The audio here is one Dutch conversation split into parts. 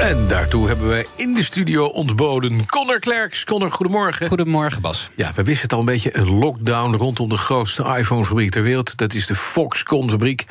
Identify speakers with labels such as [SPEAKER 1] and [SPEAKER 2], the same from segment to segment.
[SPEAKER 1] En daartoe hebben we in de studio ontboden Connor Klerks. Connor, goedemorgen.
[SPEAKER 2] Goedemorgen, Bas.
[SPEAKER 1] Ja, we wisten het al een beetje. Een lockdown rondom de grootste iPhone-fabriek ter wereld. Dat is de Foxconn-fabriek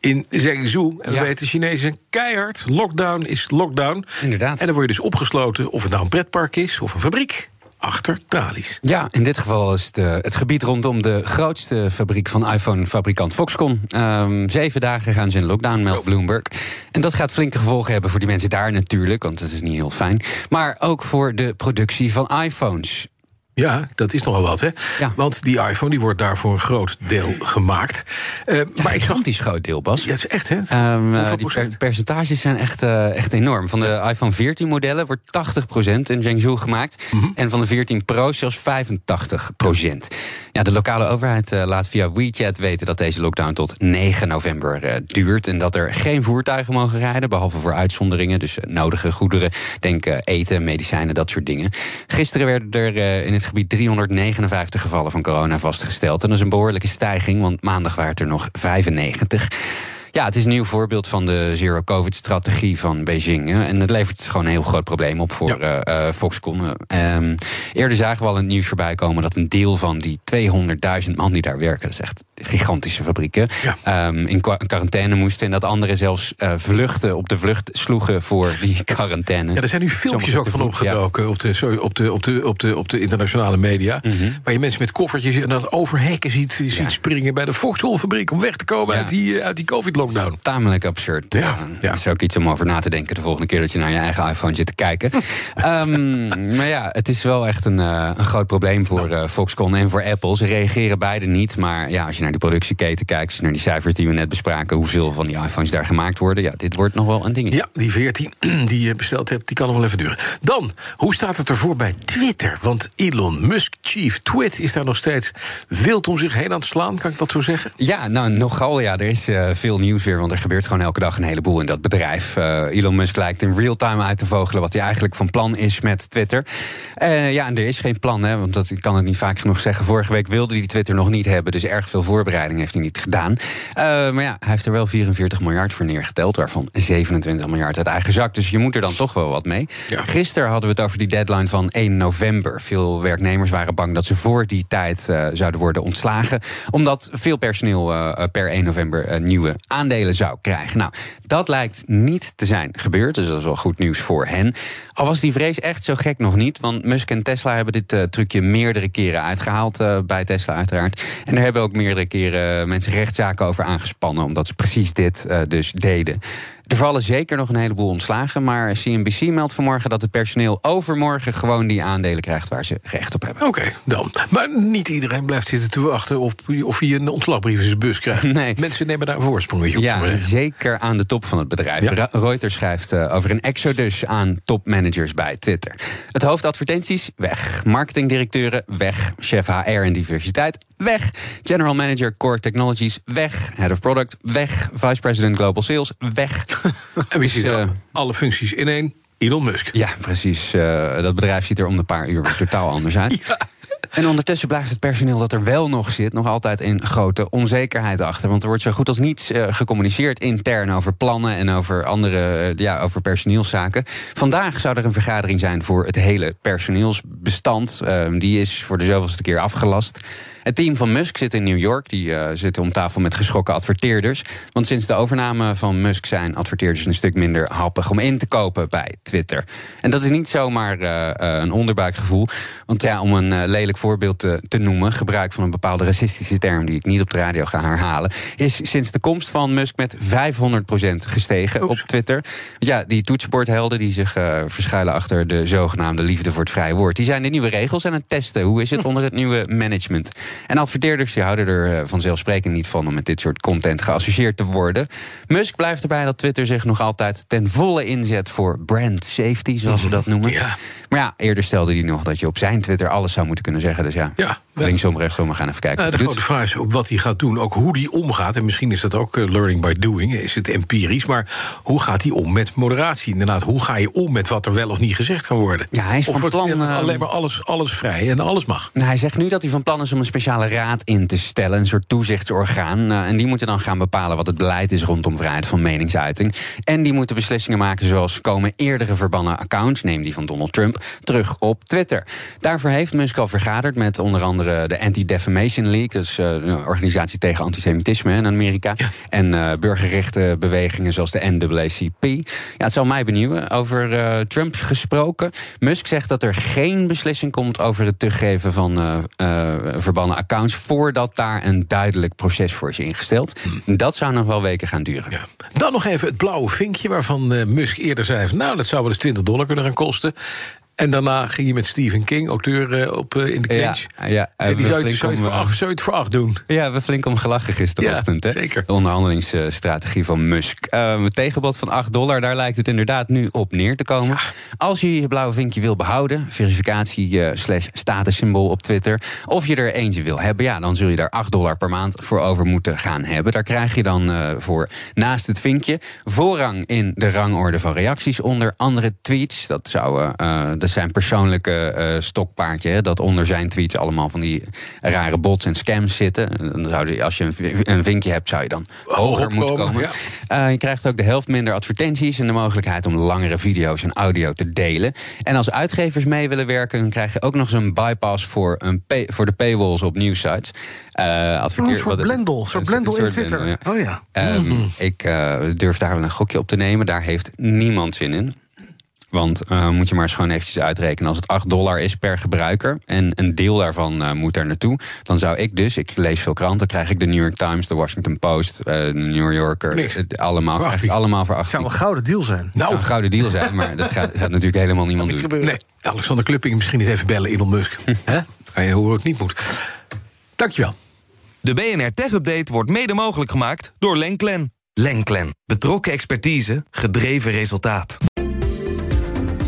[SPEAKER 1] in Zhengzhou. En we
[SPEAKER 2] Ja.
[SPEAKER 1] weten, Chinezen keihard. Lockdown is lockdown.
[SPEAKER 2] Inderdaad.
[SPEAKER 1] En dan word je dus opgesloten, of het nou een pretpark is of een fabriek, achter tralies.
[SPEAKER 2] Ja, in dit geval is het eh, het gebied rondom de grootste fabriek van iPhone-fabrikant Foxconn. Ehm, zeven dagen gaan ze in lockdown, meldt Bloomberg. En dat gaat flinke gevolgen hebben voor die mensen daar natuurlijk, want dat is niet heel fijn. Maar ook voor de productie van iPhones.
[SPEAKER 1] Ja, dat is nogal wat, hè?
[SPEAKER 2] Ja.
[SPEAKER 1] Want die iPhone die wordt daar voor een groot deel gemaakt. Eh,
[SPEAKER 2] Maar
[SPEAKER 1] zag...
[SPEAKER 2] gigantisch groot deel, Bas.
[SPEAKER 1] Ja, is echt, hè? Hoeveel
[SPEAKER 2] die per- percentages zijn echt, eh, echt enorm. Van de iPhone 14 modellen wordt 80% in Zhengzhou gemaakt.
[SPEAKER 1] Mhm.
[SPEAKER 2] En van de 14 Pro zelfs 85%. Ja, de lokale overheid laat via WeChat weten dat deze lockdown tot 9 november duurt. En dat er geen voertuigen mogen rijden, behalve voor uitzonderingen. Dus nodige goederen, denk eten, medicijnen, dat soort dingen. Gisteren werden er in het gebied 359 gevallen van corona vastgesteld. En dat is een behoorlijke stijging, want maandag waren het er nog 95. Ja, het is een nieuw voorbeeld van de zero-covid-strategie van Beijing. hè. En het levert gewoon een heel groot probleem op voor
[SPEAKER 1] Ja.
[SPEAKER 2] eh, eh, Foxconn. Ehm, eerder zagen we al in het nieuws voorbij komen dat een deel van die 200.000 man die daar werken, dat is echt gigantische fabrieken,
[SPEAKER 1] Ja.
[SPEAKER 2] ehm, in quarantaine moesten. En dat anderen zelfs eh, vluchten op de vlucht sloegen voor die quarantaine.
[SPEAKER 1] Ja, er zijn nu filmpjes
[SPEAKER 2] Sommige
[SPEAKER 1] ook van opgedoken op, de, sorry, op, de, op, de, op, de, op de internationale media.
[SPEAKER 2] Mhm.
[SPEAKER 1] Waar je mensen met koffertjes en dat over hekken ziet, ziet springen bij de Foxconn-fabriek om weg te komen uit die, uit die COVID-lockdown.
[SPEAKER 2] Tamelijk absurd.
[SPEAKER 1] Ja,
[SPEAKER 2] Ja,
[SPEAKER 1] ja.
[SPEAKER 2] Dat is ook iets om over na te denken de volgende keer dat je naar je eigen iPhone zit te kijken. Ehm, maar ja, het is wel echt een, eh, een groot probleem voor eh, Foxconn en voor Apple. Ze reageren beide niet. Maar ja, als je naar die productieketen kijkt, als je naar die cijfers die we net bespraken, hoeveel van die iPhones daar gemaakt worden, ja, dit wordt nog wel een ding.
[SPEAKER 1] Ja, die 14 die je besteld hebt, die kan nog wel even duren. Dan, hoe staat het ervoor bij Twitter? Want Elon Musk, chief twit, is daar nog steeds wild om zich heen aan het slaan. Kan ik dat zo zeggen?
[SPEAKER 2] Ja, nou, nogal ja. Er is eh, veel nieuws weer, want er gebeurt gewoon elke dag een heleboel in dat bedrijf. Eh, Elon Musk lijkt in real time uit te vogelen wat hij eigenlijk van plan is met Twitter. Eh, ja, en er is geen plan, hè, want dat, ik kan het niet vaak genoeg zeggen. Vorige week wilde hij Twitter nog niet hebben, dus erg veel voorbereiding heeft hij niet gedaan. Eh, maar ja, hij heeft er wel 44 miljard voor neergeteld, waarvan 27 miljard uit eigen zak. Dus je moet er dan toch wel wat mee.
[SPEAKER 1] Ja.
[SPEAKER 2] Gisteren hadden we het over die deadline van 1 november. Veel werknemers waren bang dat ze voor die tijd zouden worden ontslagen. Omdat veel personeel per 1 november nieuwe aandelen zou krijgen. Nou, dat lijkt niet te zijn gebeurd. Dus dat is wel goed nieuws voor hen. Al was die vrees echt zo gek nog niet. Want Musk en Tesla hebben dit eh, trucje meerdere keren uitgehaald. eh, bij Tesla uiteraard. En er hebben ook meerdere keren mensen rechtszaken over aangespannen. Omdat ze precies dit eh, dus deden. Er vallen zeker nog een heleboel ontslagen. Maar CNBC meldt vanmorgen dat het personeel overmorgen gewoon die aandelen krijgt waar ze recht op hebben.
[SPEAKER 1] Oké, dan. Maar niet iedereen blijft zitten te wachten op of hij een ontslagbrief in zijn bus krijgt.
[SPEAKER 2] Nee.
[SPEAKER 1] Mensen nemen daar een voorsprongetje op.
[SPEAKER 2] Ja, zeker aan de top van het bedrijf.
[SPEAKER 1] Ja.
[SPEAKER 2] Reuters schrijft eh, over een exodus aan topmanagers bij Twitter. Het hoofd advertenties, weg. Marketingdirecteuren, weg. Chef HR en diversiteit, weg. General manager core technologies, weg. Head of product, weg. Vice president global sales, weg.
[SPEAKER 1] En wie ziet
[SPEAKER 2] Dus, eh,
[SPEAKER 1] alle functies in één? Elon Musk.
[SPEAKER 2] Ja, precies. Eh, dat bedrijf ziet er om de paar uur totaal anders uit.
[SPEAKER 1] Ja.
[SPEAKER 2] En ondertussen blijft het personeel dat er wel nog zit, nog altijd in grote onzekerheid achter. Want er wordt zo goed als niets eh, gecommuniceerd intern over plannen en over andere, ja, over personeelszaken. Vandaag zou er een vergadering zijn voor het hele personeelsbestand. Eh, die is voor de zoveelste keer afgelast. Het team van Musk zit in New York. Die eh, zitten om tafel met geschrokken adverteerders. Want sinds de overname van Musk zijn adverteerders een stuk minder happig om in te kopen bij Twitter. En dat is niet zomaar eh, eh, een onderbuikgevoel. Want ja, om een lelijk voorbeeld te, te noemen, gebruik van een bepaalde racistische term die ik niet op de radio ga herhalen, is sinds de komst van Musk met 500% gestegen op Twitter. Want ja, die toetsenbordhelden die zich verschuilen achter de zogenaamde liefde voor het vrije woord, die zijn de nieuwe regels aan het testen. Hoe is het onder het nieuwe management? En adverteerders die houden er eh, vanzelfsprekend niet van om met dit soort content geassocieerd te worden. Musk blijft erbij dat Twitter zich nog altijd ten volle inzet voor brand safety, zoals ze dat noemen.
[SPEAKER 1] Ja.
[SPEAKER 2] Maar ja, eerder stelde hij nog dat je op zijn Twitter alles zou moeten kunnen zeggen. Dus ja,
[SPEAKER 1] Ja,
[SPEAKER 2] linksom, rechtsom, we gaan even kijken.
[SPEAKER 1] Nou,
[SPEAKER 2] wat
[SPEAKER 1] de grote vraag is ook wat hij gaat doen, ook hoe hij omgaat. En misschien is dat ook eh, learning by doing, is het empirisch. Maar hoe gaat hij om met moderatie? Inderdaad, hoe ga je om met wat er wel of niet gezegd kan worden?
[SPEAKER 2] Ja, hij is
[SPEAKER 1] of
[SPEAKER 2] van plan,
[SPEAKER 1] alleen maar alles, alles vrij en alles mag?
[SPEAKER 2] Nou, hij zegt nu dat hij van plan is om een speciale raad in te stellen, een soort toezichtsorgaan. Eh, en die moeten dan gaan bepalen wat het beleid is rondom vrijheid van meningsuiting. En die moeten beslissingen maken zoals komen eerdere verbannen accounts, neem die van Donald Trump, terug op Twitter. Daarvoor heeft Musk al vergaderd met onder andere de Anti-Defamation League, eh, een organisatie tegen antisemitisme in Amerika. En eh burgerrechtenbewegingen zoals de NAACP. Ja, het zal mij benieuwen. Over eh, Trump gesproken. Musk zegt dat er geen beslissing komt over het teruggeven van verbannen accounts. voordat daar een duidelijk proces voor is ingesteld. Dat zou nog wel weken gaan duren.
[SPEAKER 1] Ja. Dan nog even het blauwe vinkje waarvan Musk eerder zei... van, nou, dat zou wel eens 20 dollar kunnen gaan kosten. En daarna ging hij met Stephen King, auteur, eh, op, eh, in de clinch.
[SPEAKER 2] Ja, ja,
[SPEAKER 1] Zei die zou je zou je
[SPEAKER 2] om,
[SPEAKER 1] voor
[SPEAKER 2] eh,
[SPEAKER 1] acht- zou je het voor acht doen?
[SPEAKER 2] Ja, we hebben flink om gelachen gisterochtend.
[SPEAKER 1] Ja,
[SPEAKER 2] hè?
[SPEAKER 1] zeker.
[SPEAKER 2] De onderhandelingsstrategie van Musk. Een tegenbod van 8 dollar, daar lijkt het inderdaad nu op neer te komen. Als je je blauwe vinkje wil behouden, verificatie eh, slash statussymbool op Twitter, of je er eentje wil hebben, ja, dan zul je daar 8 dollar per maand voor over moeten gaan hebben. Daar krijg je dan voor naast het vinkje voorrang in de rangorde van reacties onder andere tweets. Dat, zou, eh, dat zijn persoonlijke eh, stokpaardje, hè, dat onder zijn tweets allemaal van die rare bots en scams zitten. Dan zou je, als je een, een vinkje hebt, zou je dan hoger moeten komen.
[SPEAKER 1] ja.
[SPEAKER 2] Eh, je krijgt ook de helft minder advertenties en de mogelijkheid om langere video's en audio te delen. En als uitgevers mee willen werken, dan krijg je ook nog eens een bypass voor, een pay- voor de paywalls op nieuwsites. Eh adverteer-
[SPEAKER 3] Oh, een soort blendel, een soort blendel in Twitter.
[SPEAKER 2] blendel, ja.
[SPEAKER 3] Oh ja.
[SPEAKER 2] Ehm, Ik eh, durf daar wel een gokje op te nemen. Daar heeft niemand zin in. Want eh, moet je maar eens gewoon eventjes uitrekenen. Als het 8 dollar is per gebruiker en een deel daarvan eh, moet daar naartoe... dan zou ik dus, ik lees veel kranten... krijg ik de New York Times, de Washington Post, eh, de New Yorker... Het allemaal, krijg ik allemaal voor
[SPEAKER 3] Het zou
[SPEAKER 2] 18.
[SPEAKER 3] een gouden deal zijn.
[SPEAKER 2] zou
[SPEAKER 1] Nou,
[SPEAKER 2] een gouden deal zijn, maar dat gaat, gaat natuurlijk helemaal niemand doen.
[SPEAKER 1] nee, Alexander Klupping misschien niet even bellen, Elon Musk. Hè? Kan je horen hoe het niet moet. Dankjewel.
[SPEAKER 4] De BNR Tech Update wordt mede mogelijk gemaakt door Lenklen. Lenklen. Betrokken expertise, gedreven resultaat.